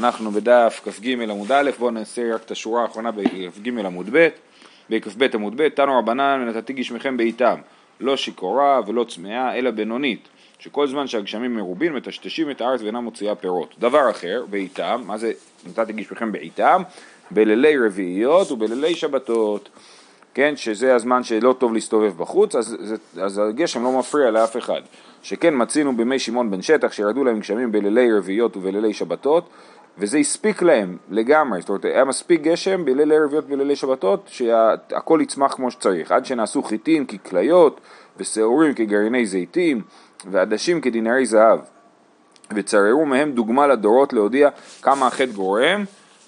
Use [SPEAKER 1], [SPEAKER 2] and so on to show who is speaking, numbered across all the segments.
[SPEAKER 1] אנחנו בדף כ"ג עמוד א', בואו נעשה רק את השורה האחרונה בכ"ג עמוד ב', בכ"ב עמוד ב', תנו רבנן ונתתי גשמיכם בעיתם, לא שיכורה ולא צמאה, אלא בינונית, שכל זמן שהגשמים מרובין מטשטשים את הארץ ואינה מוציאה פירות. דבר אחר, בעיתם, מה זה נתתי גשמיכם בעיתם? בלילי רביעיות ובלילי שבתות. כן, שזה הזמן שלא טוב להסתובב בחוץ, אז, אז הגשם לא מפריע לאף אחד. שכן מצינו בימי שמעון בן שטח שירדו להם גשמים בלילי רביעיות ובלילי שבתות, וזה הספיק להם לגמרי, זאת אומרת היה מספיק גשם בלילי רביעיות ובלילי שבתות שהכל יצמח כמו שצריך, עד שנעשו חיטים ככליות ושעורים כגרעיני זיתים ועדשים כדינרי זהב. וצררו מהם דוגמה לדורות להודיע כמה החטא גורם.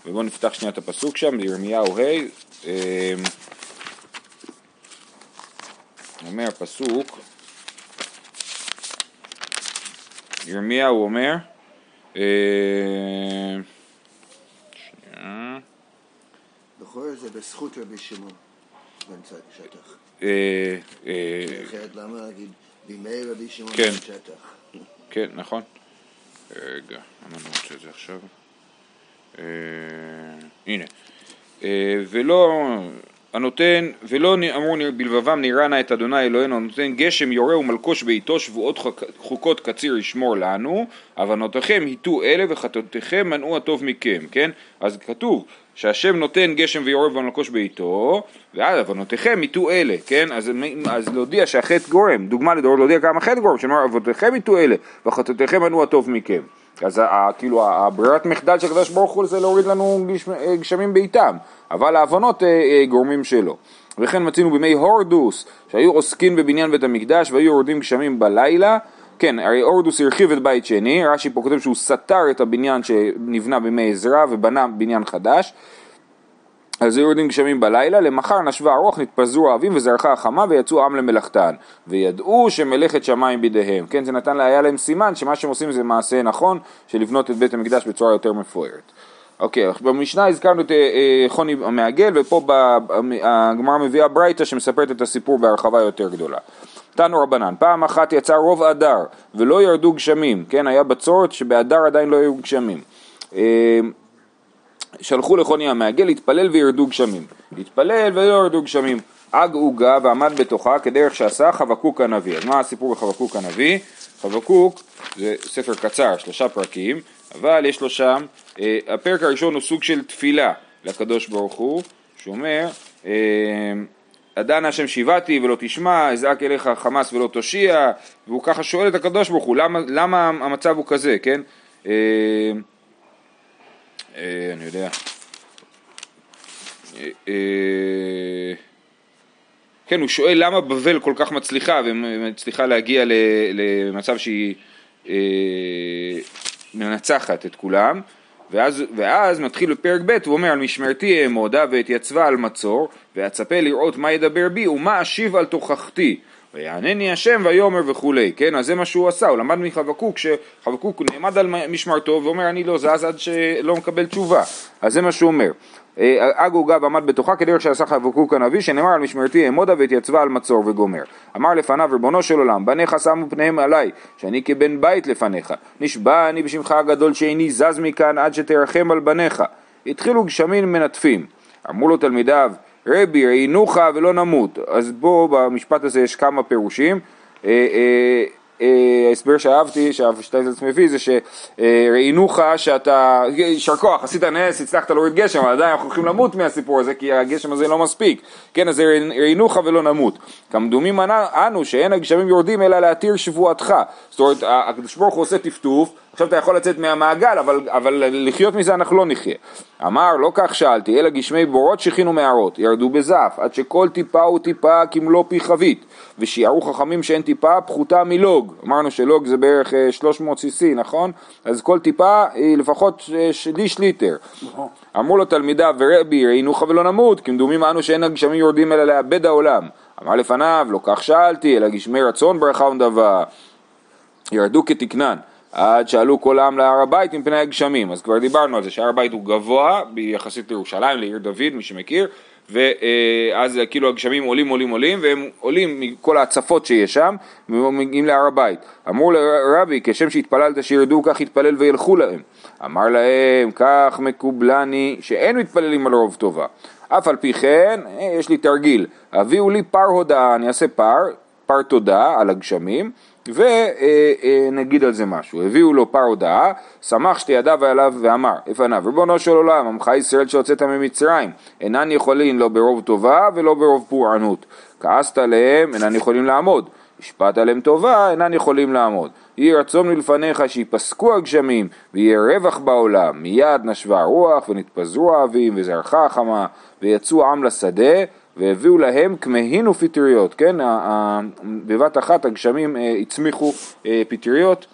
[SPEAKER 1] ובואו נפתח שנייה את הפסוק שם, בירמיהו ה' אמ, אומר הפסוק ירמיהו אומר,
[SPEAKER 2] בכל זה בזכות רבי שמעון בן שטח.
[SPEAKER 1] אה, אה,
[SPEAKER 2] אחרת למה להגיד בימי רבי שמעון
[SPEAKER 1] כן.
[SPEAKER 2] בן שטח?
[SPEAKER 1] כן, נכון. רגע, למה אני רוצה את זה עכשיו? הנה. ולא, הנותן, ולא אמרו בלבבם נראה נא את אדוני אלוהינו, הנותן גשם יורה ומלקוש בעיתו שבועות חוקות קציר ישמור לנו, אבנותיכם היטו אלה וחטאותיכם מנעו הטוב מכם, כן? אז כתוב שהשם נותן גשם ויורה ומלקוש בעיתו, ואז אבנותיכם היטו אלה, כן? אז, אז להודיע שהחטא גורם, דוגמה לדורות להודיע כמה חטא גורם, שנאמר אבנותיכם היטו אלה וחטאותיכם מנעו הטוב מכם. אז ה, כאילו הברירת מחדל של הקדוש ברוך הוא זה להוריד לנו גשמים בעיתם, אבל העוונות אה, אה, גורמים שלו. וכן מצינו בימי הורדוס, שהיו עוסקים בבניין בית המקדש והיו יורדים גשמים בלילה, כן, הרי הורדוס הרחיב את בית שני, רש"י פה כותב שהוא סתר את הבניין שנבנה בימי עזרא ובנה בניין חדש, אז היו יורדים גשמים בלילה, למחר נשבה הרוח, נתפזרו האבים וזרחה החמה ויצאו עם למלאכתן. וידעו שמלאכת שמיים בידיהם. כן, זה נתן, היה להם סימן שמה שהם עושים זה מעשה נכון, של לבנות את בית המקדש בצורה יותר מפוארת. אוקיי, במשנה הזכרנו את אה, אה, חוני המעגל, ופה הגמרא מביאה ברייתא שמספרת את הסיפור בהרחבה יותר גדולה. תנו רבנן, פעם אחת יצא רוב אדר ולא ירדו גשמים, כן, היה בצורת שבאדר עדיין לא היו גשמים. אה, שלחו לחוני המעגל להתפלל וירדו גשמים. התפלל ולא ירדו גשמים. אג עוגה ועמד בתוכה כדרך שעשה חבקוק הנביא. אז מה הסיפור בחבקוק הנביא? חבקוק זה ספר קצר, שלושה פרקים, אבל יש לו שם, אה, הפרק הראשון הוא סוג של תפילה לקדוש ברוך הוא, שאומר, אה, עדן השם שיבעתי ולא תשמע, אזעק אליך חמאס ולא תושיע, והוא ככה שואל את הקדוש ברוך הוא, למה, למה המצב הוא כזה, כן? אה, אני יודע. אה, אה, כן, הוא שואל למה בבל כל כך מצליחה ומצליחה להגיע למצב שהיא מנצחת את כולם ואז, ואז מתחיל בפרק ב' הוא אומר על משמרתי אעמודה ואתייצבה על מצור ואצפה לראות מה ידבר בי ומה אשיב על תוכחתי ויענני השם ויאמר וכולי, כן? אז זה מה שהוא עשה, הוא למד מחבקוק, שחבקוק נעמד על משמרתו ואומר אני לא זז עד שלא מקבל תשובה, אז זה מה שהוא אומר. אגו גב עמד בתוכה כדרך שעשה חבקוק הנביא שנאמר על משמרתי אעמודה והתייצבה על מצור וגומר. אמר לפניו ריבונו של עולם בניך שמו פניהם עליי שאני כבן בית לפניך נשבע אני בשמך הגדול שאיני זז מכאן עד שתרחם על בניך. התחילו גשמים מנטפים. אמרו לו תלמידיו רבי ראינוך ולא נמות. אז בו במשפט הזה יש כמה פירושים. אה, אה, אה, ההסבר שאהבתי, שאהב מביא, זה שראינוך שאתה, יישר כוח, עשית נס, הצלחת להוריד גשם, אבל עדיין אנחנו הולכים למות מהסיפור הזה, כי הגשם הזה לא מספיק. כן, אז ראינוך ולא נמות. כמדומים אנו שאין הגשמים יורדים אלא להתיר שבועתך. זאת אומרת, הקדוש ברוך הוא עושה טפטוף, עכשיו אתה יכול לצאת מהמעגל, אבל, אבל לחיות מזה אנחנו לא נחיה. אמר, לא כך שאלתי, אלא גשמי בורות שכינו מערות, ירדו בזף, עד שכל טיפה הוא טיפה כמלוא פי חבית, ושיערו חכמים שאין טיפה פחותה מלוג. אמרנו שלוג זה בערך 300 אה, cc, נכון? אז כל טיפה היא לפחות אה, שליש ליטר. אמרו לו תלמידיו, ורבי ראינוך ולא נמות, כמדומים אנו שאין הגשמים יורדים אלא לאבד העולם. אמר לפניו, לא כך שאלתי, אלא גשמי רצון ברכה ונדבה. ירדו כתקנן. עד שעלו כל העם להר הבית מפני הגשמים. אז כבר דיברנו על זה שהר הבית הוא גבוה ביחסית לירושלים, לעיר דוד, מי שמכיר, ואז כאילו הגשמים עולים עולים עולים והם עולים מכל ההצפות שיש שם ומגיעים להר הבית. אמרו לרבי כשם שהתפללת שירדו כך יתפלל וילכו להם. אמר להם כך מקובלני שאין מתפללים על רוב טובה. אף על פי כן יש לי תרגיל הביאו לי פר הודעה אני אעשה פר, פר תודה על הגשמים ונגיד על זה משהו. הביאו לו פר הודעה, שמח שתי ידיו עליו ואמר, לפניו, ריבונו של עולם, עמך ישראל שהוצאת ממצרים, אינן יכולים לא ברוב טובה ולא ברוב פורענות. כעסת עליהם, אינן יכולים לעמוד. השפעת עליהם טובה, אינן יכולים לעמוד. יהי רצון מלפניך שיפסקו הגשמים ויהיה רווח בעולם. מיד נשבה הרוח ונתפזרו האבים וזרחה החמה ויצאו עם לשדה והביאו להם כמהין ופטריות, כן? בבת אחת הגשמים אה, הצמיחו אה, פטריות,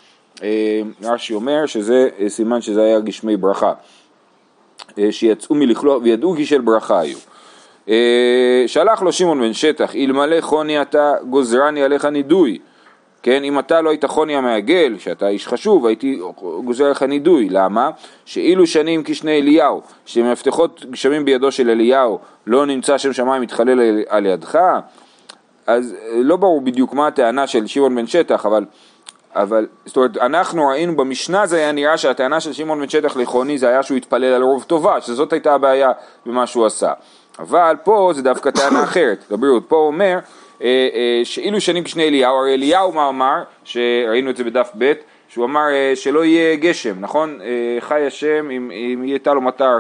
[SPEAKER 1] אה, רש"י אומר שזה סימן שזה היה גשמי ברכה, שיצאו מלכלוא וידעו כי של ברכה היו. שלח לו שמעון בן שטח, אלמלא חוני אתה גוזרני עליך נידוי כן, אם אתה לא היית חוני המעגל, שאתה איש חשוב, הייתי גוזר לך נידוי. למה? שאילו שנים כשני אליהו, שמפתחות גשמים בידו של אליהו, לא נמצא שם שמיים מתחלל על ידך, אז לא ברור בדיוק מה הטענה של שמעון בן שטח, אבל, אבל זאת אומרת, אנחנו ראינו במשנה זה היה נראה שהטענה של שמעון בן שטח לחוני זה היה שהוא התפלל על רוב טובה, שזאת הייתה הבעיה במה שהוא עשה. אבל פה זה דווקא טענה אחרת, לבריאות, פה הוא אומר אה, אה, שאילו שנים כשני אליהו, הרי אליהו מה אמר, שראינו את זה בדף ב', שהוא אמר אה, שלא יהיה גשם, נכון? חי השם אם, אם יהיה טל ומטר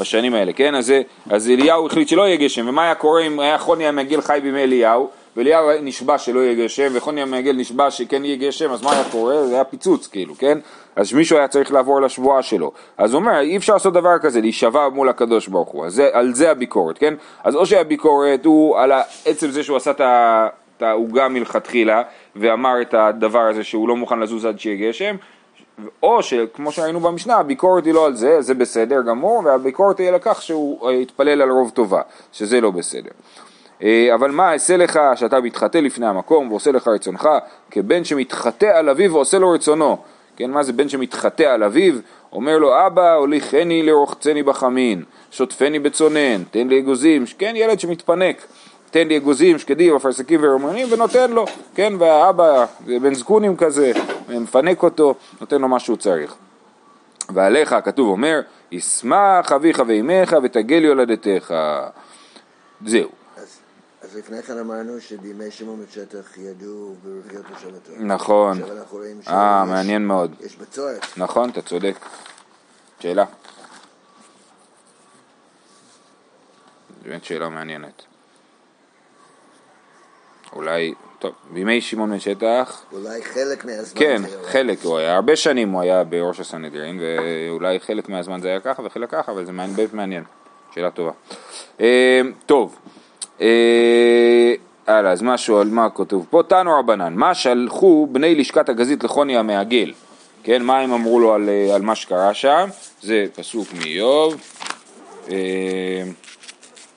[SPEAKER 1] בשנים האלה, כן? אז, אז אליהו החליט שלא יהיה גשם, ומה היה קורה אם היה חוני המעגל חי בימי אליהו? ואליהו נשבע שלא יהיה גשם, וחוני המעגל נשבע שכן יהיה גשם, אז מה היה קורה? זה היה פיצוץ כאילו, כן? אז מישהו היה צריך לעבור לשבועה שלו. אז הוא אומר, אי אפשר לעשות דבר כזה, להישבע מול הקדוש ברוך הוא. זה, על זה הביקורת, כן? אז או שהביקורת הוא על עצם זה שהוא עשה את העוגה מלכתחילה, ואמר את הדבר הזה שהוא לא מוכן לזוז עד שיהיה גשם, או שכמו שראינו במשנה, הביקורת היא לא על זה, זה בסדר גמור, והביקורת היא על כך שהוא יתפלל על רוב טובה, שזה לא בסדר. אה, אבל מה אעשה לך שאתה מתחטא לפני המקום ועושה לך רצונך כבן שמתחטא על אביו ועושה לו רצונו כן, מה זה בן שמתחטא על אביו? אומר לו, אבא, הוליכני לרוחצני בחמין, שוטפני בצונן, תן לי אגוזים, כן, ילד שמתפנק, תן לי אגוזים, שקדים, אפרסקים ורמונים, ונותן לו, כן, והאבא, זה בן זקונים כזה, מפנק אותו, נותן לו מה שהוא צריך. ועליך, הכתוב אומר, ישמח אביך ואימך ותגל יולדתך. זהו.
[SPEAKER 2] לפני כן אמרנו שבימי שמעון ושטח ידעו ברווחיות לשבתו.
[SPEAKER 1] נכון.
[SPEAKER 2] עכשיו אנחנו רואים
[SPEAKER 1] אה, מעניין מאוד.
[SPEAKER 2] יש בצורת.
[SPEAKER 1] נכון, אתה צודק. שאלה. באמת שאלה מעניינת. אולי, טוב, בימי שמעון בן שטח...
[SPEAKER 2] אולי חלק מהזמן
[SPEAKER 1] כן, זה היה... חלק, הוא היה, הרבה שנים הוא היה בראש הסנהדרין, ואולי חלק מהזמן זה היה ככה וחלק ככה, אבל זה באמת מעניין. שאלה טובה. אה, טוב. אה, הלאה, אז משהו על מה כתוב פה? תנו רבנן, מה שלחו בני לשכת הגזית לחוני המעגל, כן, מה הם אמרו לו על, אה, על מה שקרה שם? זה פסוק מאיוב. אה,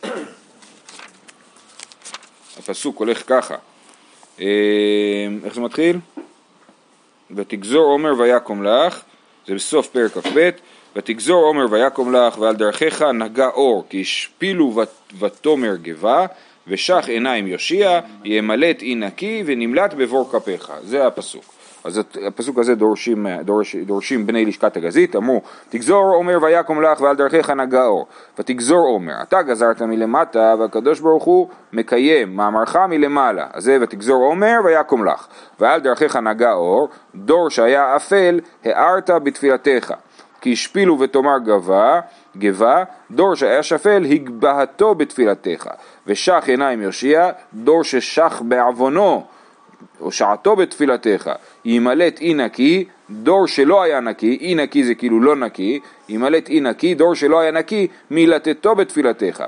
[SPEAKER 1] הפסוק הולך ככה, איך זה מתחיל? ותגזור עומר ויקום לך, זה בסוף פרק כ"ב, ותגזור עומר ויקום לך ועל דרכיך נגע אור כי השפילו ותאמר גבה ושח עיניים יושיע ימלט אי נקי ונמלט בבור כפיך. זה הפסוק. אז הפסוק הזה דורשים, דורש, דורשים בני לשכת הגזית, אמרו תגזור עומר ויקום לך ועל דרכיך נגע אור. ותגזור עומר, אתה גזרת מלמטה והקדוש ברוך הוא מקיים מאמרך מלמעלה, אז זה ותגזור עומר ויקום לך ועל דרכיך נגע אור, דור שהיה אפל הארת בתפילתך כי השפילו ותאמר גבה, גבה, דור שהיה שפל הגבהתו בתפילתך, ושח עיניים יושיע, דור ששח בעוונו, או שעתו בתפילתך, ימלט אי נקי, דור שלא היה נקי, אי נקי זה כאילו לא נקי, ימלט אי נקי, דור שלא היה נקי, מילתתו בתפילתך,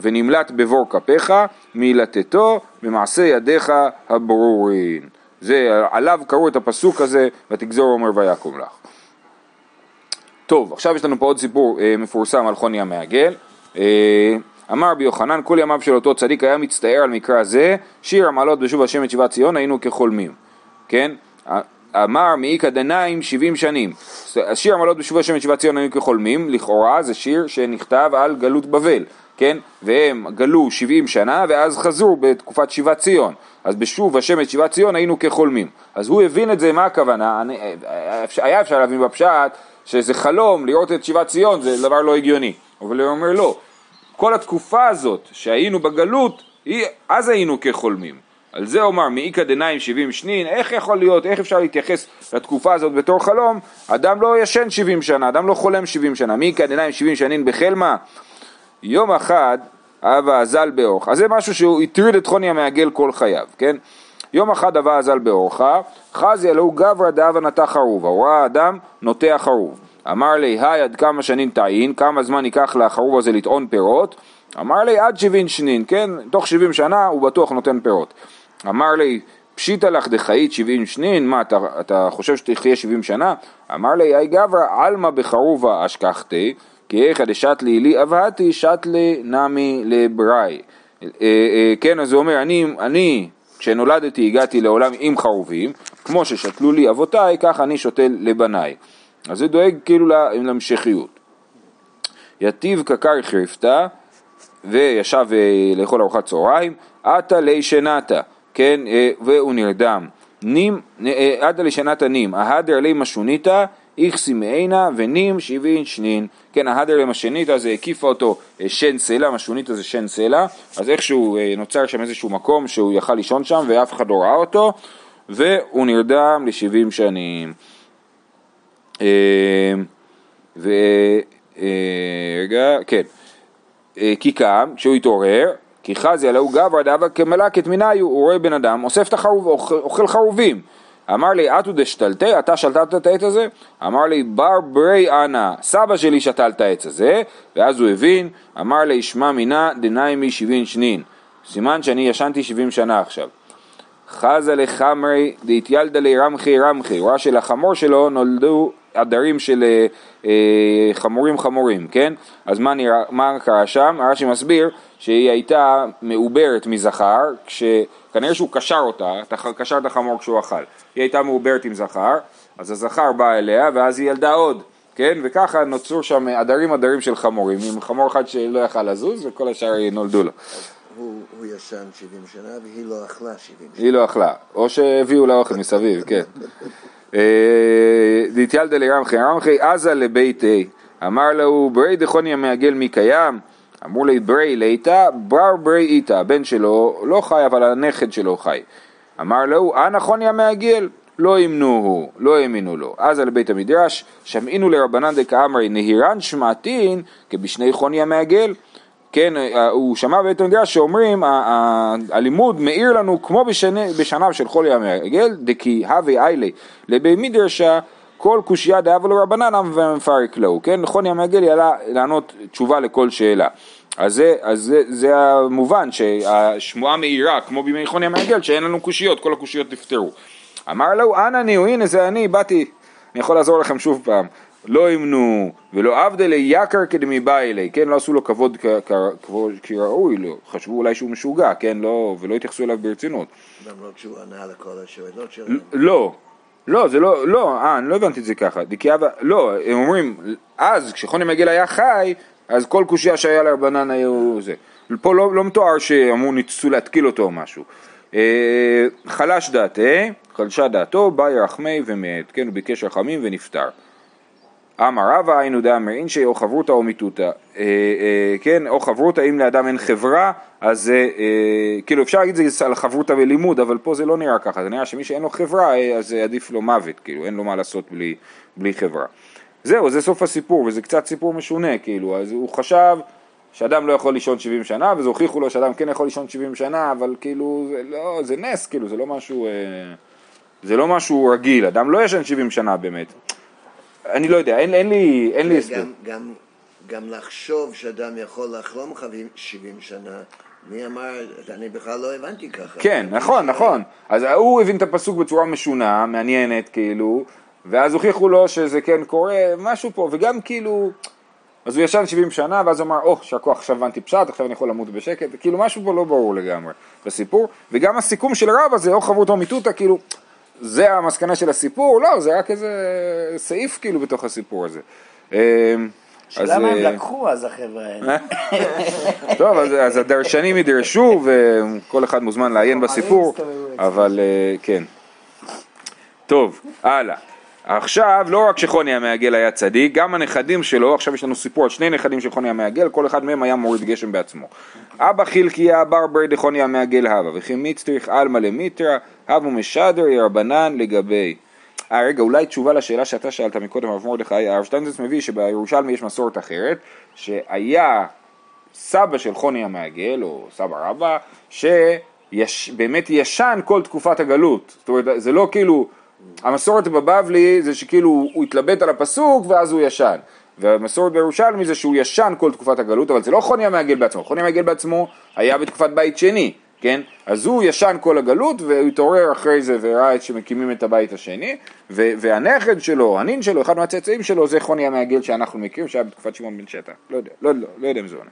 [SPEAKER 1] ונמלט בבור כפיך, מילתתו במעשה ידיך הברורים. זה, עליו קראו את הפסוק הזה, ותגזור אומר ויקום לך. טוב, עכשיו יש לנו פה עוד סיפור אה, מפורסם על חוני המעגל. אה, אמר רבי יוחנן, כל ימיו של אותו צדיק היה מצטער על מקרא זה, שיר המעלות בשוב השם את שיבת ציון היינו כחולמים. כן? אמר מאיכא דנאים 70 שנים. השיר עמלות בשבוע השם את שיבת ציון היו כחולמים, לכאורה זה שיר שנכתב על גלות בבל, כן? והם גלו 70 שנה ואז חזרו בתקופת שיבת ציון. אז בשוב השם את שיבת ציון היינו כחולמים. אז הוא הבין את זה, מה הכוונה? אני, היה אפשר להבין בפשט שזה חלום, לראות את שיבת ציון זה דבר לא הגיוני. אבל הוא אומר לא, כל התקופה הזאת שהיינו בגלות, אז היינו כחולמים. על זה אומר מאיכא דנאים שבעים שנין, איך יכול להיות, איך אפשר להתייחס לתקופה הזאת בתור חלום? אדם לא ישן שבעים שנה, אדם לא חולם שבעים שנה, מאיכא דנאים שבעים שנין בחלמה? יום אחד אבא אזל באורך, אז זה משהו שהוא הטריד את חוני המעגל כל חייו, כן? יום אחד אבא אזל באורחה, חזי אלוהו גברא דאבה נטע חרובה, הוא ראה אדם נוטע חרוב. אמר לי, היי עד כמה שנים תעין, כמה זמן ייקח לחרוב הזה לטעון פירות? אמר לי, עד שבעים שנין, כן? תוך שבעים שנה הוא בטוח נותן פירות. אמר לי, פשיטא לך דחיית שבעים שנין, מה אתה, אתה חושב שתחיה שבעים שנה? אמר לי, היי גברא, עלמא בחרובה אשכחתי, כי איכא דשתלי לי אבהתי שתלי נמי לבראי. אה, אה, כן, אז הוא אומר, אני, אני כשנולדתי הגעתי לעולם עם חרובים, כמו ששתלו לי אבותיי, כך אני שותל לבניי. אז זה דואג כאילו להמשכיות. יתיב קקר חרפתה, וישב אה, לאכול ארוחת צהריים, עתה לי שנתה, כן, אה, והוא נרדם. נים, אה, עתה לשנתה נים, ההדר לי משוניתא, איכסי מעינה ונים שבעין שנין. כן, ההדר למשוניתא זה הקיפה אותו שן סלע, משוניתא זה שן סלע, אז איכשהו נוצר שם איזשהו מקום שהוא יכל לישון שם ואף אחד לא ראה אותו, והוא נרדם לשבעים שנים. ו... רגע, כן. כי קם, כשהוא התעורר, כי חזי עלהו גברא דאבה כמלאקת מנהיו, הוא רואה בן אדם, אוסף את החרוב, אוכל חרובים. אמר לי, אתו דשתלתה, אתה שלטת את העץ הזה? אמר לי, בר ברי אנא, סבא שלי שתל את העץ הזה, ואז הוא הבין, אמר לי, שמע מינה דנאי שבעים שנין. סימן שאני ישנתי שבעים שנה עכשיו. חזה לחמרי דהתיילדה לרמחי רמחי, הוא ראה שלחמור שלו נולדו עדרים של אה, אה, חמורים חמורים, כן? אז מה, נראה, מה קרה שם? רש"י מסביר שהיא הייתה מעוברת מזכר, כנראה שהוא קשר אותה, קשר את החמור כשהוא אכל. היא הייתה מעוברת עם זכר, אז הזכר בא אליה ואז היא ילדה עוד, כן? וככה נוצרו שם עדרים עדרים של חמורים, עם חמור אחד שלא יכל לזוז וכל השאר נולדו לו.
[SPEAKER 2] הוא, הוא ישן 70 שנה והיא לא אכלה 70
[SPEAKER 1] שנה. היא לא אכלה, או שהביאו לה אוכל מסביב, כן. דיתיאלדא לרמחי, רמחי עזה לביתי, אמר לו ברי דכוני המעגל מי קיים? אמרו לי ברי ליתא, בר ברי איתא, הבן שלו לא חי אבל הנכד שלו חי. אמר לו, אה נכון יא מעגל? לא ימנוהו, לא האמינו לו. אז על בית המדרש, שמעינו לרבנן דקאמרי נהירן שמעתין כבשני חוני המעגל. כן, אה, הוא שמע בבית המדרש שאומרים, הלימוד מאיר לנו כמו בשנה של חולי המעגל, דכי הווה איילי לבי מדרשה כל קושייה דאבה לו רבנן ומפרק לו, כן, חוני המעגל יעלה לענות תשובה לכל שאלה. אז זה, אז זה, זה המובן שהשמועה מאירה כמו בימי חוני המעגל שאין לנו קושיות, כל הקושיות נפתרו. אמר לו, אנא ניהו, הנה זה אני, באתי, אני יכול לעזור לכם שוב פעם. לא ימנו ולא עבדלי יקר כדמי בא אלי, כן, לא עשו לו כבוד כראוי, לא, חשבו אולי שהוא משוגע, כן, לא, ולא התייחסו אליו ברצינות.
[SPEAKER 2] למרות שהוא ענה לכל השאלות שלהם.
[SPEAKER 1] לא, לא, זה לא, לא, אה, אני לא הבנתי את זה ככה, דקיאבה, לא, הם אומרים, אז כשחוני מגיל היה חי, אז כל קושייה שהיה לרבנן היו זה. פה לא, לא מתואר שאמרו ניסו להתקיל אותו או משהו. אה, חלש דעתה, חלשה דעתו, בא ירחמי ומת, כן, הוא ביקש רחמים ונפטר. אמר רבא היינו דאמר אינשי או חברותא או מיתותא, אה, אה, כן, או חברותא אם לאדם אין חברה, אז אה, כאילו אפשר להגיד את זה על חברותא ולימוד, אבל פה זה לא נראה ככה, זה נראה שמי שאין לו חברה, אז עדיף לו מוות, כאילו, אין לו מה לעשות בלי, בלי חברה. זהו, זה סוף הסיפור, וזה קצת סיפור משונה, כאילו, אז הוא חשב שאדם לא יכול לישון 70 שנה, וזה הוכיחו לו שאדם כן יכול לישון 70 שנה, אבל כאילו, זה, לא, זה נס, כאילו, זה לא משהו, זה לא משהו רגיל, אדם לא ישן 70 שנה באמת. אני לא יודע, אין, אין לי, אין לי הסבר.
[SPEAKER 2] גם, גם, גם לחשוב שאדם יכול לחלום חבים 70 שנה, מי אמר, אני בכלל לא הבנתי ככה.
[SPEAKER 1] כן, נכון, נכון. אז הוא הבין את הפסוק בצורה משונה, מעניינת כאילו, ואז הוכיחו לו שזה כן קורה, משהו פה, וגם כאילו, אז הוא ישן 70 שנה, ואז הוא אמר, או, oh, שהכוח עכשיו הבנתי פשט, עכשיו אני יכול למות בשקט, כאילו משהו פה לא ברור לגמרי בסיפור, וגם הסיכום של רב הזה, או חברותו מיתותא, כאילו, זה המסקנה של הסיפור? לא, זה רק איזה סעיף כאילו בתוך הסיפור הזה. אה, אז,
[SPEAKER 3] שאלה מה הם
[SPEAKER 1] אה,
[SPEAKER 3] לקחו אז החבר'ה האלה.
[SPEAKER 1] טוב, אז, אז הדרשנים ידרשו וכל אחד מוזמן לעיין בסיפור, אבל אה, כן. טוב, הלאה. עכשיו, לא רק שחוני המעגל היה צדיק, גם הנכדים שלו, עכשיו יש לנו סיפור על שני נכדים של חוני המעגל, כל אחד מהם היה מוריד גשם בעצמו. אבא חילקיה ברבר דחוני המעגל הווה, וכי מצטריך עלמא למיטרא, הבו משדר ירבנן לגבי. אה רגע, אולי תשובה לשאלה שאתה שאלת מקודם, הרב מרדכי, הרב שטיינזרץ מביא שבירושלמי יש מסורת אחרת, שהיה סבא של חוני המעגל, או סבא רבא, שבאמת ישן כל תקופת הגלות. זאת אומרת, זה לא כאילו, המסורת בבבלי זה שכאילו הוא התלבט על הפסוק ואז הוא ישן. והמסורת בירושלמי זה שהוא ישן כל תקופת הגלות, אבל זה לא חוני המעגל בעצמו, חוני המעגל בעצמו היה בתקופת בית שני, כן? אז הוא ישן כל הגלות והוא התעורר אחרי זה וראה שמקימים את הבית השני ו- והנכד שלו, הנין שלו, אחד מהצאצאים שלו זה חוני המעגל שאנחנו מכירים שהיה בתקופת שמעון בן שטח, לא יודע, לא, לא, לא יודע אם זה עונה.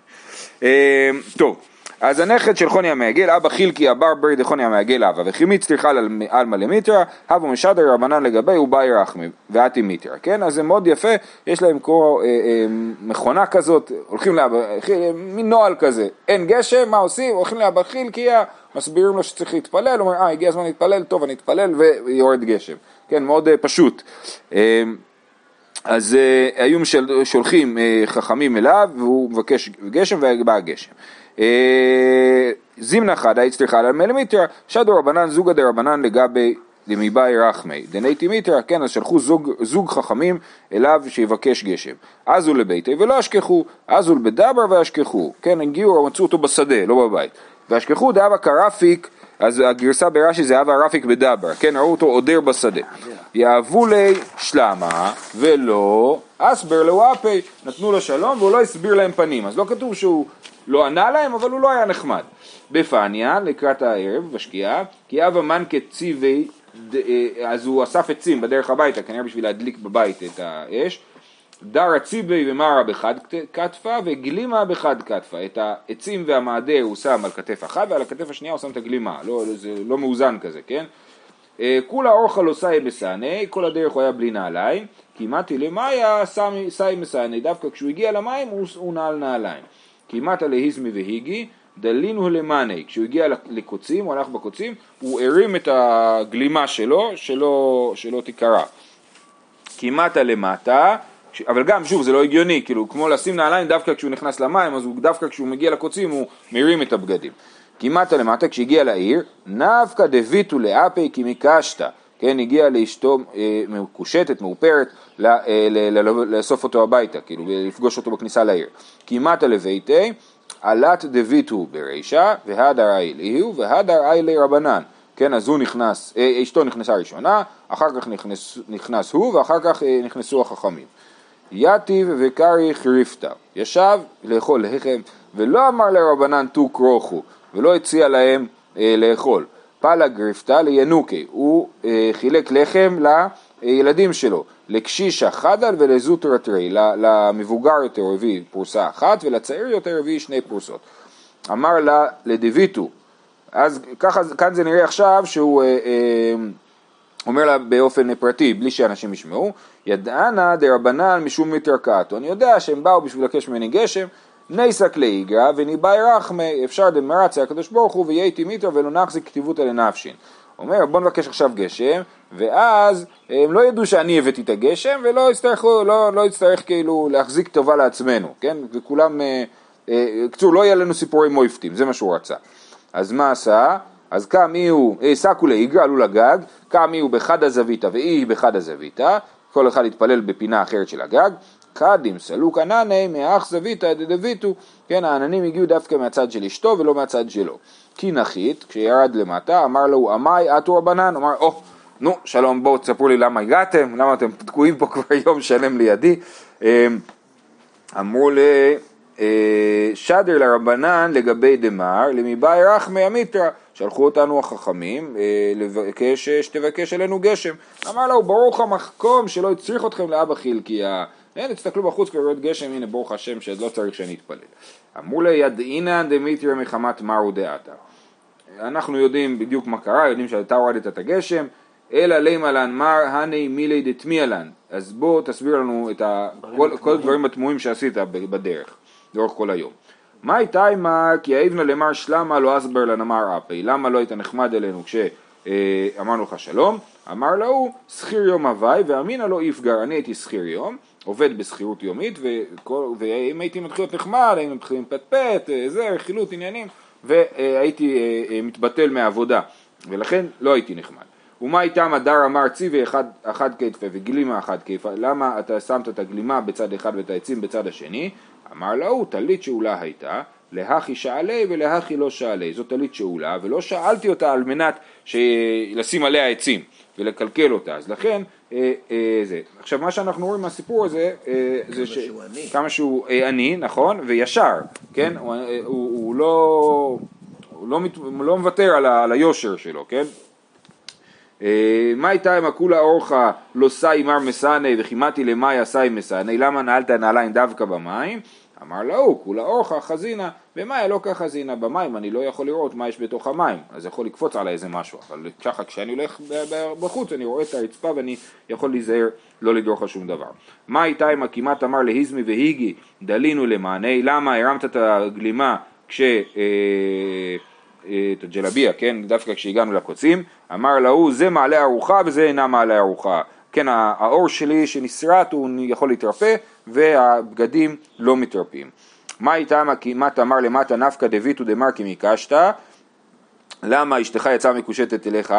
[SPEAKER 1] אה, טוב, אז הנכד של חוני המעגל, אבא חילקי הבר ברי דחוני המעגל אבא, וחימיץ על עלמא למיטרא, הבו משדר רבנן לגבי ובאי רחמי, ואתי מיטרא, כן? אז זה מאוד יפה, יש להם כמו אה, אה, מכונה כזאת, הולכים לאבא, אה, מין נוהל כזה, אין גשם, מה עושים? הולכים לאבא חילקיה, מסבירים לו שצריך להתפלל, הוא אומר, אה, הגיע הזמן להתפלל, טוב, אני אתפלל, ויורד גשם, כן? מאוד אה, פשוט. אה, אז uh, היו שולחים uh, חכמים אליו והוא מבקש גשם ובא הגשם. Uh, זימנה חדה הצליחה על מלמיטרא, שדו רבנן זוגא דרבנן לגבי דמיבאי רחמי, דנייטי מיטרא, כן, אז שלחו זוג, זוג חכמים אליו שיבקש גשם. אז הוא לביתי ולא אשכחו, אז הוא לבדבר ואשכחו, כן, הגיעו, מצאו אותו בשדה, לא בבית. ואשכחו דאבה קרפיק, אז הגרסה ברש"י זה אבה רפיק בדבר, כן, ראו אותו עודר בשדה. יאהבו לי שלמה ולא אסבר לוואפי, נתנו לו שלום והוא לא הסביר להם פנים, אז לא כתוב שהוא לא ענה להם, אבל הוא לא היה נחמד. בפניה, לקראת הערב, בשקיעה, כי אבה מנקה ציווי, אה, אז הוא אסף עצים בדרך הביתה, כנראה בשביל להדליק בבית את האש. דרא ציבי ומרה בחד כתפה וגלימה בחד כתפה. את העצים והמעדר הוא שם על כתף אחת ועל הכתף השנייה הוא שם את הגלימה, לא, זה לא מאוזן כזה, כן? אה, כולה אורחה לא סאי בסאני, כל הדרך הוא היה בלי נעליים, כי מתי למאיה סאי מסאני, דווקא כשהוא הגיע למים הוא, נעל נעליים. כי מתה להיזמי והיגי, דלינו למאני, כשהוא הגיע לקוצים, הוא הלך בקוצים, הוא הרים את הגלימה שלו, שלא, שלא תיקרע. כי מטה למטה, אבל גם שוב זה לא הגיוני, כאילו כמו לשים נעליים דווקא כשהוא נכנס למים, אז הוא דווקא כשהוא מגיע לקוצים הוא מרים את הבגדים. מטה למטה כשהגיע לעיר, נפקא דביטו לאפי כי מקשתא, כן, הגיע לאשתו אה, מקושטת, מאופרת, ל- אה, ל- ל- לאסוף אותו הביתה, כאילו לפגוש אותו בכניסה לעיר. מטה לביתי, עלת דביטו ברישא, והדר אייליהו, והדר איילי רבנן. כן, אז הוא נכנס, אה, אשתו נכנסה ראשונה, אחר כך נכנס, נכנס הוא, ואחר כך אה, נכנסו החכמים. יתיב וקרי חריפתא, ישב לאכול לחם, ולא אמר לרבנן תו כרוכו, ולא הציע להם אה, לאכול. פלה גריפתא לינוקי, הוא אה, חילק לחם לילדים שלו, לקשישה חדל ולזוטרתרי, למבוגר יותר הביא פרוסה אחת, ולצעיר יותר הביא שני פרוסות. אמר לה לדויטו, אז ככה, כאן זה נראה עכשיו שהוא אה, אה, אומר לה באופן פרטי, בלי שאנשים ישמעו, ידענה דרבנן משום מתרקעתו, אני יודע שהם באו בשביל לבקש ממני גשם, ניסק לאיגרא וניבאי רחמי, אפשר דמרצה הקדוש ברוך הוא וייתי מיתר ולא נחזיק כתיבותא לנפשין. אומר בוא נבקש עכשיו גשם, ואז הם לא ידעו שאני הבאתי את הגשם, ולא יצטרכו, לא, לא יצטרך כאילו להחזיק טובה לעצמנו, כן? וכולם, אה, אה, קצור, לא יהיה לנו סיפורי מויפטים, זה מה שהוא רצה. אז מה עשה? אז קם אי הוא, אה, סקו לאיגרא, עלו לגג, קם אי הוא בחד הזוויתא ואי בחד הזוויתא, כל אחד התפלל בפינה אחרת של הגג, קדים סלוק ענני מאח זוויתא דדביתו, כן, העננים הגיעו דווקא מהצד של אשתו ולא מהצד שלו. כי נחית, כשירד למטה, אמר לו, עמי עטו רבנן, אמר, או, נו, שלום, בואו תספרו לי למה הגעתם, למה אתם תקועים פה כבר יום שלם לידי. אמ, אמרו לשדר לרבנן לגבי דמר, למיבאי רחמי אמיתרא, שלחו אותנו החכמים אה, לבקש שתבקש עלינו גשם. אמר לו, ברוך המחקום שלא הצריך אתכם לאבא חילקיה. הנה, תסתכלו בחוץ כבר יורד גשם, הנה ברוך השם שלא צריך שאני אתפלל. אמרו לי, ידעינן דמיטריה מחמת מרו דעתה. אנחנו יודעים בדיוק מה קרה, יודעים שאתה הורדת את הגשם, אלא לימה לן מר הני מילי דתמיה לן. אז בוא תסביר לנו את ה... כל, כל הדברים התמוהים שעשית בדרך, לאורך כל היום. מה הייתה עמה כי האבנה למר שלמה לא אסבר לנמר אפי, למה לא היית נחמד אלינו כשאמרנו לך שלום? אמר להוא שכיר יום הווי ואמינא לא יפגר, אני הייתי שכיר יום, עובד בשכירות יומית ואם הייתי מתחיל להיות נחמד היינו מתחילים פטפט, אה, זה, רכילות עניינים והייתי אה, אה, מתבטל מהעבודה ולכן לא הייתי נחמד. ומה איתם הדר אמר ציווי אחד, אחד כתפה וגלימה אחד כתפה, למה אתה שמת את הגלימה בצד אחד ואת העצים בצד השני? אמר להוא טלית שאולה הייתה, להכי שאלי ולהכי לא שאלי, זאת טלית שאולה ולא שאלתי אותה על מנת לשים עליה עצים ולקלקל אותה, אז לכן אה, אה, זה. עכשיו מה שאנחנו רואים מהסיפור הזה, אה, זה ש... שהוא עני. כמה שהוא אה, עני, נכון, וישר, כן, הוא, אה, הוא, הוא לא... הוא לא, מת, הוא לא מוותר על, ה, על היושר שלו, כן? אה, מה איתה אם הכולה אורחה לא סאי מר מסאנה וכימתי למאיה סאי מסאנה, למה נעלת נעליים דווקא במים? אמר להוא, כולה אורחה חזינה, במאיה לא כחזינה, במים אני לא יכול לראות מה יש בתוך המים, אז יכול לקפוץ עליי איזה משהו, אבל ככה כשאני הולך בחוץ אני רואה את הרצפה ואני יכול להיזהר לא לדרוך על שום דבר. מה איתה אם הכמעט אמר להיזמי והיגי, דלינו למענה, למה הרמת את הגלימה כש... אה, את הג'לביה, כן, דווקא כשהגענו לקוצים, אמר להוא זה מעלה ארוחה וזה אינה מעלה ארוחה, כן, האור שלי שנסרט הוא יכול להתרפא והבגדים לא מתרפים. מה איתם כמעט אמר למטה נפקא דביתו דמרקי מקשתא, למה אשתך יצאה מקושטת אליך?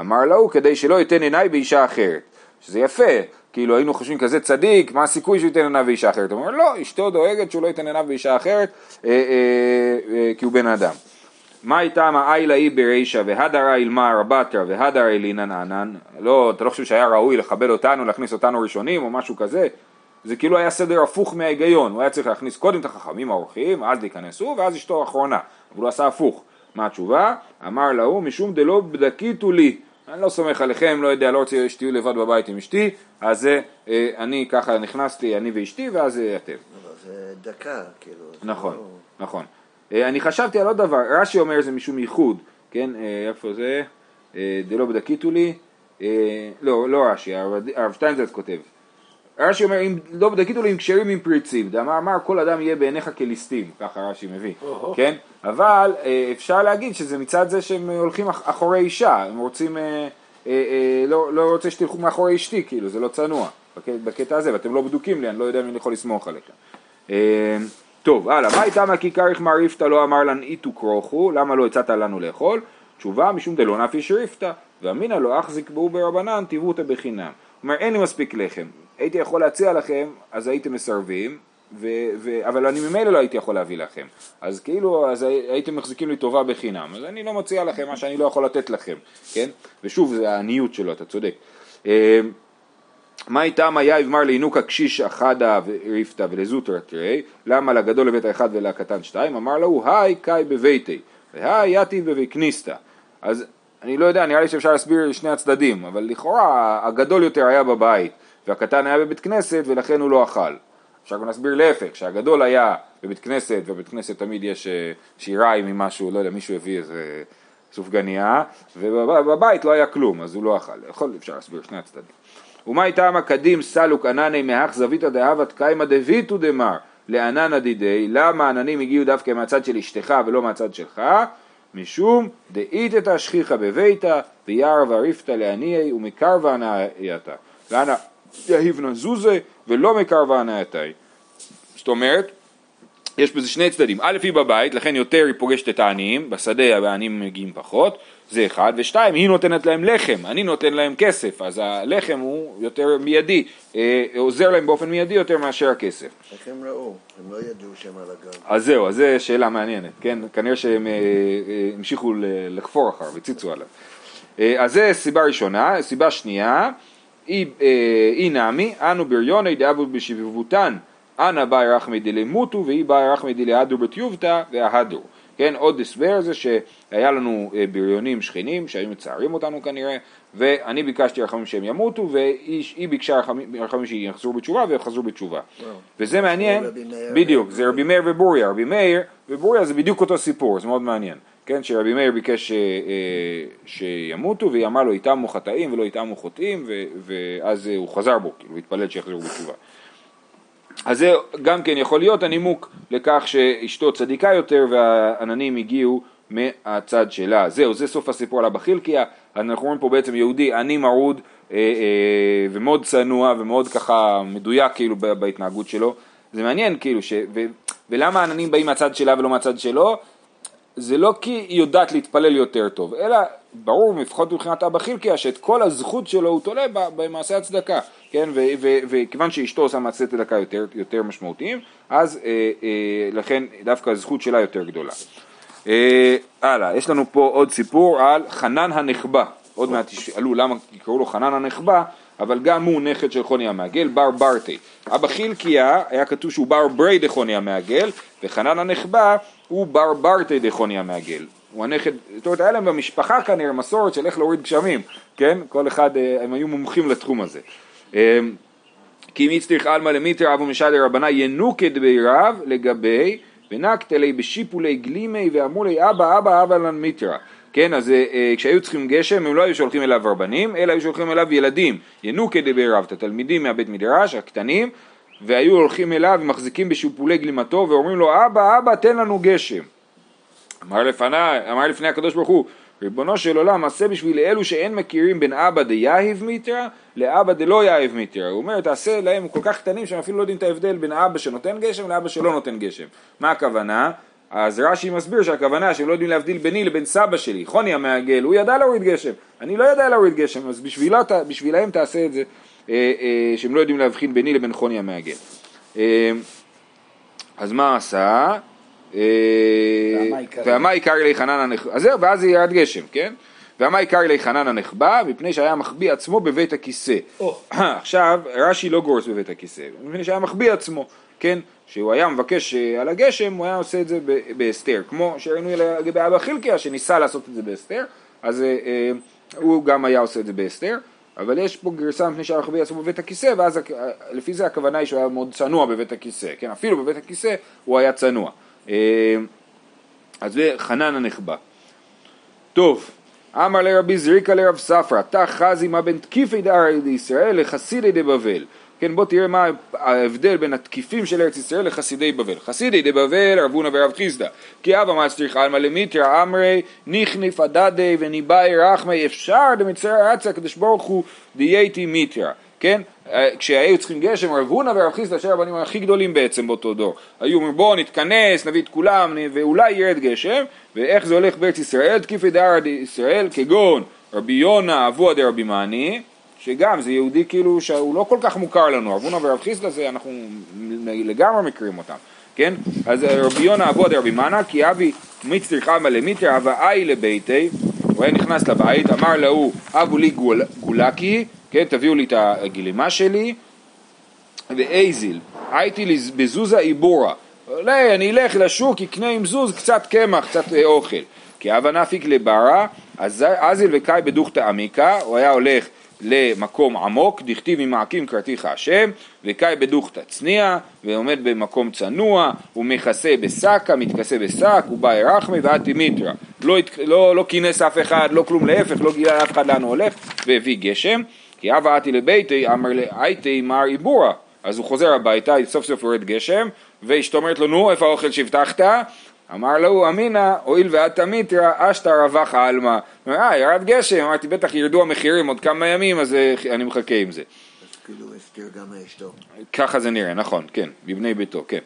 [SPEAKER 1] אמר להוא כדי שלא ייתן עיניי באישה אחרת, שזה יפה, כאילו היינו חושבים כזה צדיק, מה הסיכוי שהוא ייתן עיניו באישה אחרת? הוא אומר לא, אשתו דואגת שהוא לא ייתן עיניו באישה אחרת אה, אה, אה, כי הוא בן אדם. מה איתם האיילה אי ברישא והדרה אילמה רבתרא והדרה אילינן ענן לא, אתה לא חושב שהיה ראוי לכבד אותנו, להכניס אותנו ראשונים או משהו כזה? זה כאילו היה סדר הפוך מההיגיון, הוא היה צריך להכניס קודם את החכמים האורחים, אז להיכנס הוא ואז אשתו האחרונה, אבל הוא עשה הפוך. מה התשובה? אמר להוא משום דלא בדקיתו לי, אני לא סומך עליכם, לא יודע, לא רוצה שתהיו לבד בבית עם אשתי, אז זה, אה, אני ככה נכנסתי, אני ואשתי, ואז זה אתם.
[SPEAKER 2] אבל זה דקה, כאילו.
[SPEAKER 1] נכון, לא... נכון. אה, אני חשבתי על עוד דבר, רש"י אומר זה משום ייחוד, כן, אה, איפה זה? אה, דלא בדקיתו לי, לא, לא רש"י, הרב שטיינזלץ כותב. רש"י אומר, אם לא בדקיתו לי עם כשרים עם פריצים, דאמר אמר כל אדם יהיה בעיניך כליסטים, ככה רש"י מביא, כן? אבל אפשר להגיד שזה מצד זה שהם הולכים אחורי אישה, הם רוצים, לא, לא רוצה שתלכו מאחורי אשתי, כאילו, זה לא צנוע, בקטע הזה, ואתם לא בדוקים לי, אני לא יודע אם אני יכול לסמוך עליכם. טוב, הלאה, מה איתה מהכיכריך מעריפתא לא אמר לן איתו כרוכו, למה לא הצעת לנו לאכול? תשובה, משום דלא נפי שריפתא, ואמינא לא אחזיק בו ברבנן, תיבותא בחינם. אומר, אין לי מספיק לחם, הייתי יכול להציע לכם, אז הייתם מסרבים, ו- ו- אבל אני ממילא לא הייתי יכול להביא לכם. אז כאילו, אז הייתם מחזיקים לי טובה בחינם, אז אני לא מציע לכם מה שאני לא יכול לתת לכם, כן? ושוב, זה העניות שלו, אתה צודק. מה איתם היה יבמר לינוקה קשיש אחדה וריפתא ולזוטרא תראי, למה לגדול לבית האחד ולקטן שתיים? אמר לו, היי קאי בביתי, והי יתי בבקניסתא. אז אני לא יודע, נראה לי שאפשר להסביר שני הצדדים, אבל לכאורה הגדול יותר היה בבית והקטן היה בבית כנסת ולכן הוא לא אכל. אפשר גם להסביר להפך, שהגדול היה בבית כנסת, ובבית כנסת תמיד יש אה, שיריים עם משהו, לא יודע, מישהו הביא איזה סופגניה, ובבית לא היה כלום, אז הוא לא אכל. יכול, אפשר להסביר שני הצדדים. ומאי טעמא קדים סלוק ענני מאח זוויתא דהבת קיימא דביתו דמר לעננא דידי, למה עננים הגיעו דווקא מהצד של אשתך ולא מהצד שלך? משום דאיתתא שכיחא בביתא וירא וריפתא לעניי ומקרבא הנאייתא. ואנא יהיבנא זוזה ולא מקרבא הנאייתאי. זאת אומרת, יש בזה שני צדדים, א' היא בבית, לכן יותר היא פוגשת את העניים, בשדה העניים מגיעים פחות, זה אחד, ושתיים, היא נותנת להם לחם, אני נותן להם כסף, אז הלחם הוא יותר מיידי, אה, עוזר להם באופן מיידי יותר מאשר הכסף.
[SPEAKER 2] איך הם ראו? הם לא ידעו שהם על הגב.
[SPEAKER 1] אז זהו, אז זו שאלה מעניינת, כן? כנראה שהם אה, אה, המשיכו לחפור אחר וציצו עליו. אה, אז זה סיבה ראשונה, סיבה שנייה, אי אה, נמי, אנו בריוני דאבו בשבבותן, אנא באי רחמי דלמותו ואי באי רחמי דלהדו בתיובתא וההדו. כן, עוד הסבר זה שהיה לנו אה, בריונים שכנים שהיו מצערים אותנו כנראה ואני ביקשתי רחמים שהם ימותו והיא ביקשה רחמים שיחזרו בתשובה והם חזרו בתשובה. וזה מעניין, בדיוק, זה רבי מאיר ובוריה, רבי מאיר ובוריה זה בדיוק אותו סיפור, זה מאוד מעניין. כן, שרבי מאיר ביקש אה, אה, שימותו, והיא אמרה לו יטעמו חטאים ולא יטעמו חוטאים, ו- ואז הוא חזר בו, כאילו התפלל שיחזרו בתשובה. אז זה גם כן יכול להיות הנימוק לכך שאשתו צדיקה יותר והעננים הגיעו מהצד שלה. זהו, זה סוף הסיפור על הבא חילקיה, אנחנו רואים פה בעצם יהודי עני מרוד אה, אה, ומאוד צנוע ומאוד ככה מדויק כאילו בהתנהגות שלו. זה מעניין כאילו, ש... ו... ולמה העננים באים מהצד שלה ולא מהצד שלו? זה לא כי היא יודעת להתפלל יותר טוב, אלא ברור, לפחות מבחינת אבא חילקיה, שאת כל הזכות שלו הוא תולה במעשה הצדקה, כן, וכיוון שאשתו עושה מעשה צדקה יותר, יותר משמעותיים, אז אה, אה, לכן דווקא הזכות שלה יותר גדולה. אה, הלאה, יש לנו פה עוד סיפור על חנן הנחבא, עוד מעט תשאלו למה יקראו לו חנן הנחבא, אבל גם הוא נכד של חוני המעגל, בר ברטי. אבא חילקיה היה כתוב שהוא בר ברי דחוני המעגל, וחנן הנחבא הוא בר ברטי דחוני המעגל. הוא הנכד, זאת אומרת היה להם במשפחה כנראה מסורת של איך להוריד גשמים, כן? כל אחד, אה, הם היו מומחים לתחום הזה. אה, כי אם הצטריך עלמא למיטר אבו משדר רבנה ינוקד בירב לגבי ונקטלי בשיפולי גלימי ואמרו לי אבא אבא אבא לן מיטרה כן, אז אה, כשהיו צריכים גשם הם לא היו שולחים אליו רבנים, אלא היו שולחים אליו ילדים, ינוקי דבי רב, את התלמידים מהבית מדרש, הקטנים, והיו הולכים אליו ומחזיקים בשיפולי גלימתו ואומרים לו אבא אבא תן לנו גשם. אמר, לפני, אמר לפני הקדוש ברוך הוא ריבונו של עולם עשה בשביל אלו שאין מכירים בין אבא דיהיב מיתרא לאבא דלא יהיב מיתרא הוא אומר תעשה להם כל כך קטנים שהם אפילו לא יודעים את ההבדל בין אבא שנותן גשם לאבא שלא נותן גשם מה הכוונה? אז רש"י מסביר שהכוונה שהם לא יודעים להבדיל ביני לבין סבא שלי, חוני המעגל, הוא ידע להוריד גשם, אני לא יודע להוריד גשם, אז בשבילה, בשבילהם תעשה את זה, אה, אה, שהם לא יודעים להבחין ביני לבין חוני המעגל. אה, אז מה עשה? והמה עיקר לי חנן הנחבא, אז זהו, ואז ירד גשם, כן? והמה עיקר לי חנן הנחבא, מפני שהיה מחביא עצמו בבית הכיסא. עכשיו, רש"י לא גורס בבית הכיסא, מפני שהיה מחביא עצמו, כן? שהוא היה מבקש אה, על הגשם, הוא היה עושה את זה בהסתר, כמו שראינו לגבי אבא חילקיה שניסה לעשות את זה בהסתר, אז אה, אה, הוא גם היה עושה את זה בהסתר, אבל יש פה גרסה מפני שהיה מחביא עצמו בבית הכיסא, ואז לפי זה הכוונה היא שהוא היה מאוד צנוע בבית הכיסא, כן, אפילו בבית הכיסא הוא היה צנוע. אה, אז זה חנן הנחבא. טוב, אמר לרבי זריקה לרב ספרא, תא חזי מה בין תקיפי דארי לישראל לחסידי דבבל. כן, בוא תראה מה ההבדל בין התקיפים של ארץ ישראל לחסידי בבל. חסידי דבבל רבונה ורב חיסדא, כי אבא מצליח עלמא למיתרא אמרי ניחניף הדדי וניבאי רחמי אפשר דמצער אצה הקדוש ברוך הוא דייתי מיתרא. כן? אה, כשהיו צריכים גשם, רב הונא ורב חיסדא, שני הרבנים הכי גדולים בעצם באותו דור, היו אומרים בואו נתכנס, נביא את כולם, ואולי ירד גשם, ואיך זה הולך בארץ ישראל, תקיפי דארא ישראל, כגון רבי יונה, אבוה דרבי מאני, שגם זה יהודי כאילו שהוא לא כל כך מוכר לנו, רב הונא ורב חיסדא זה אנחנו לגמרי מכירים אותם, כן? אז רבי יונה אבוה דרבי מאנה, כי אבי מצטר חמא למיתר אבא אי לביתי, הוא היה נכנס לבית, אמר להוא אבו לי גול, גולקי כן, תביאו לי את הגלימה שלי, ואייזיל, הייתי בזוזה איבורה, אולי אני אלך לשוק, אקנה עם זוז קצת קמח, קצת אה, אוכל, כי אבא נפיק לברה, אז אזיל וקאי בדוכתא עמיקה, הוא היה הולך למקום עמוק, דכתיב ממעקים קראתיך השם, וקאי בדוכתא צניע, ועומד במקום צנוע, הוא מכסה בשקה, מתכסה בשק, בא רחמי ואתי מיתרא, לא, לא, לא כינס אף אחד, לא כלום להפך, לא גילה לאף אחד לאן הוא הולך, והביא גשם. כי אבא עתי לביתי אמר הייתי מר איבורה אז הוא חוזר הביתה, סוף סוף יורד גשם ואשתו אומרת לו נו איפה האוכל שהבטחת? אמר לו אמינא הואיל ואת תמיתרא אשתא רווח עלמא. אה ירד גשם. אמרתי בטח ירדו המחירים עוד כמה ימים אז אה, אני מחכה עם זה.
[SPEAKER 2] כאילו הסתיר גם מאשתו
[SPEAKER 1] ככה זה נראה נכון כן בבני ביתו כן.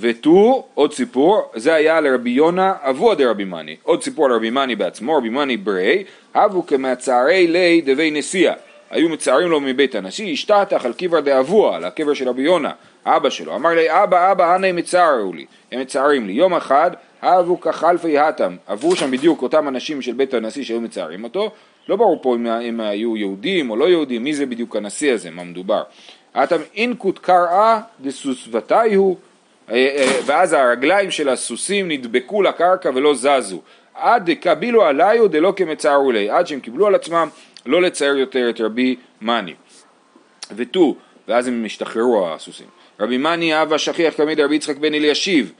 [SPEAKER 1] ותו, עוד סיפור, זה היה לרבי יונה אבוה דרבי מאני. עוד סיפור על רבי מאני בעצמו, רבי מאני ברי, אבו כמעצרי לי דבי נשיאה. היו מצערים לו מבית הנשיא, השתתח על קבר דאבוה, על הקבר של רבי יונה, אבא שלו. אמר לי, אבא, אבא, אנא הם מצערו לי, הם מצערים לי. יום אחד, אבו כחלפי האטם, עברו שם בדיוק אותם אנשים של בית הנשיא שהיו מצערים אותו, לא ברור פה אם, אם היו יהודים או לא יהודים, מי זה בדיוק הנשיא הזה, מה מדובר. האטם אינקוט קראה דסוסבתי הוא, אה, אה, ואז הרגליים של הסוסים נדבקו לקרקע ולא זזו. עד דקבילו עליו דלא כמצערו לי, עד שהם קיבלו על עצמם לא לצייר יותר את רבי מאני. ותו, ואז הם השתחררו הסוסים. רבי מאני אבא שכיח תמיד רבי יצחק בן אלישיב,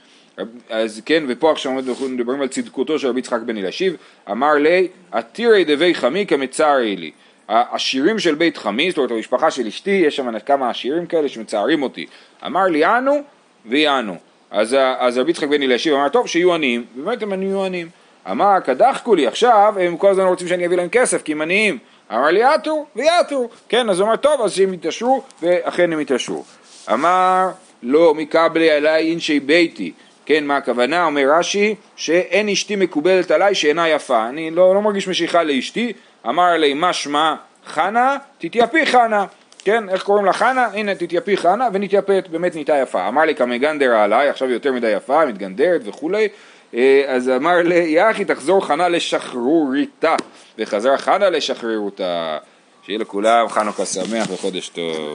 [SPEAKER 1] אז כן, ופה עכשיו אנחנו מדברים על צדקותו של רבי יצחק בן אלישיב, אמר לי, עתירי דבי חמי כמצערי לי. השירים של בית חמי, זאת אומרת המשפחה של אשתי, יש שם כמה עשירים כאלה שמצערים אותי. אמר לי יענו ויענו. אז, אז רבי יצחק בן אלישיב אמר, טוב, שיהיו עניים, ובאמת הם היו עניים. אמר, קדחקו לי, עכשיו הם כל הזמן רוצים שאני אביא להם כסף, כי הם עניים. אמר לי, יעתו ויעתו. כן, אז הוא אמר, טוב, אז שהם יתעשרו, ואכן הם יתעשרו. אמר, לא מקבלי עליי אינשי ביתי. כן, מה הכוונה? אומר רש"י, שאין אשתי מקובלת עליי שאינה יפה. אני לא, לא מרגיש משיכה לאשתי. אמר לי, מה שמה חנה? תתייפי חנה. כן, איך קוראים לה חנה? הנה תתייפי חנה ונתייפת, באמת נהייתה יפה. אמר לי כמגנדרה עליי, עכשיו יותר מדי יפה, מתגנדרת וכולי. אה, אז אמר לי, יחי תחזור חנה לשחרוריתה. וחזרה חנה לשחררותה. שיהיה לכולם חנוכה שמח וחודש טוב.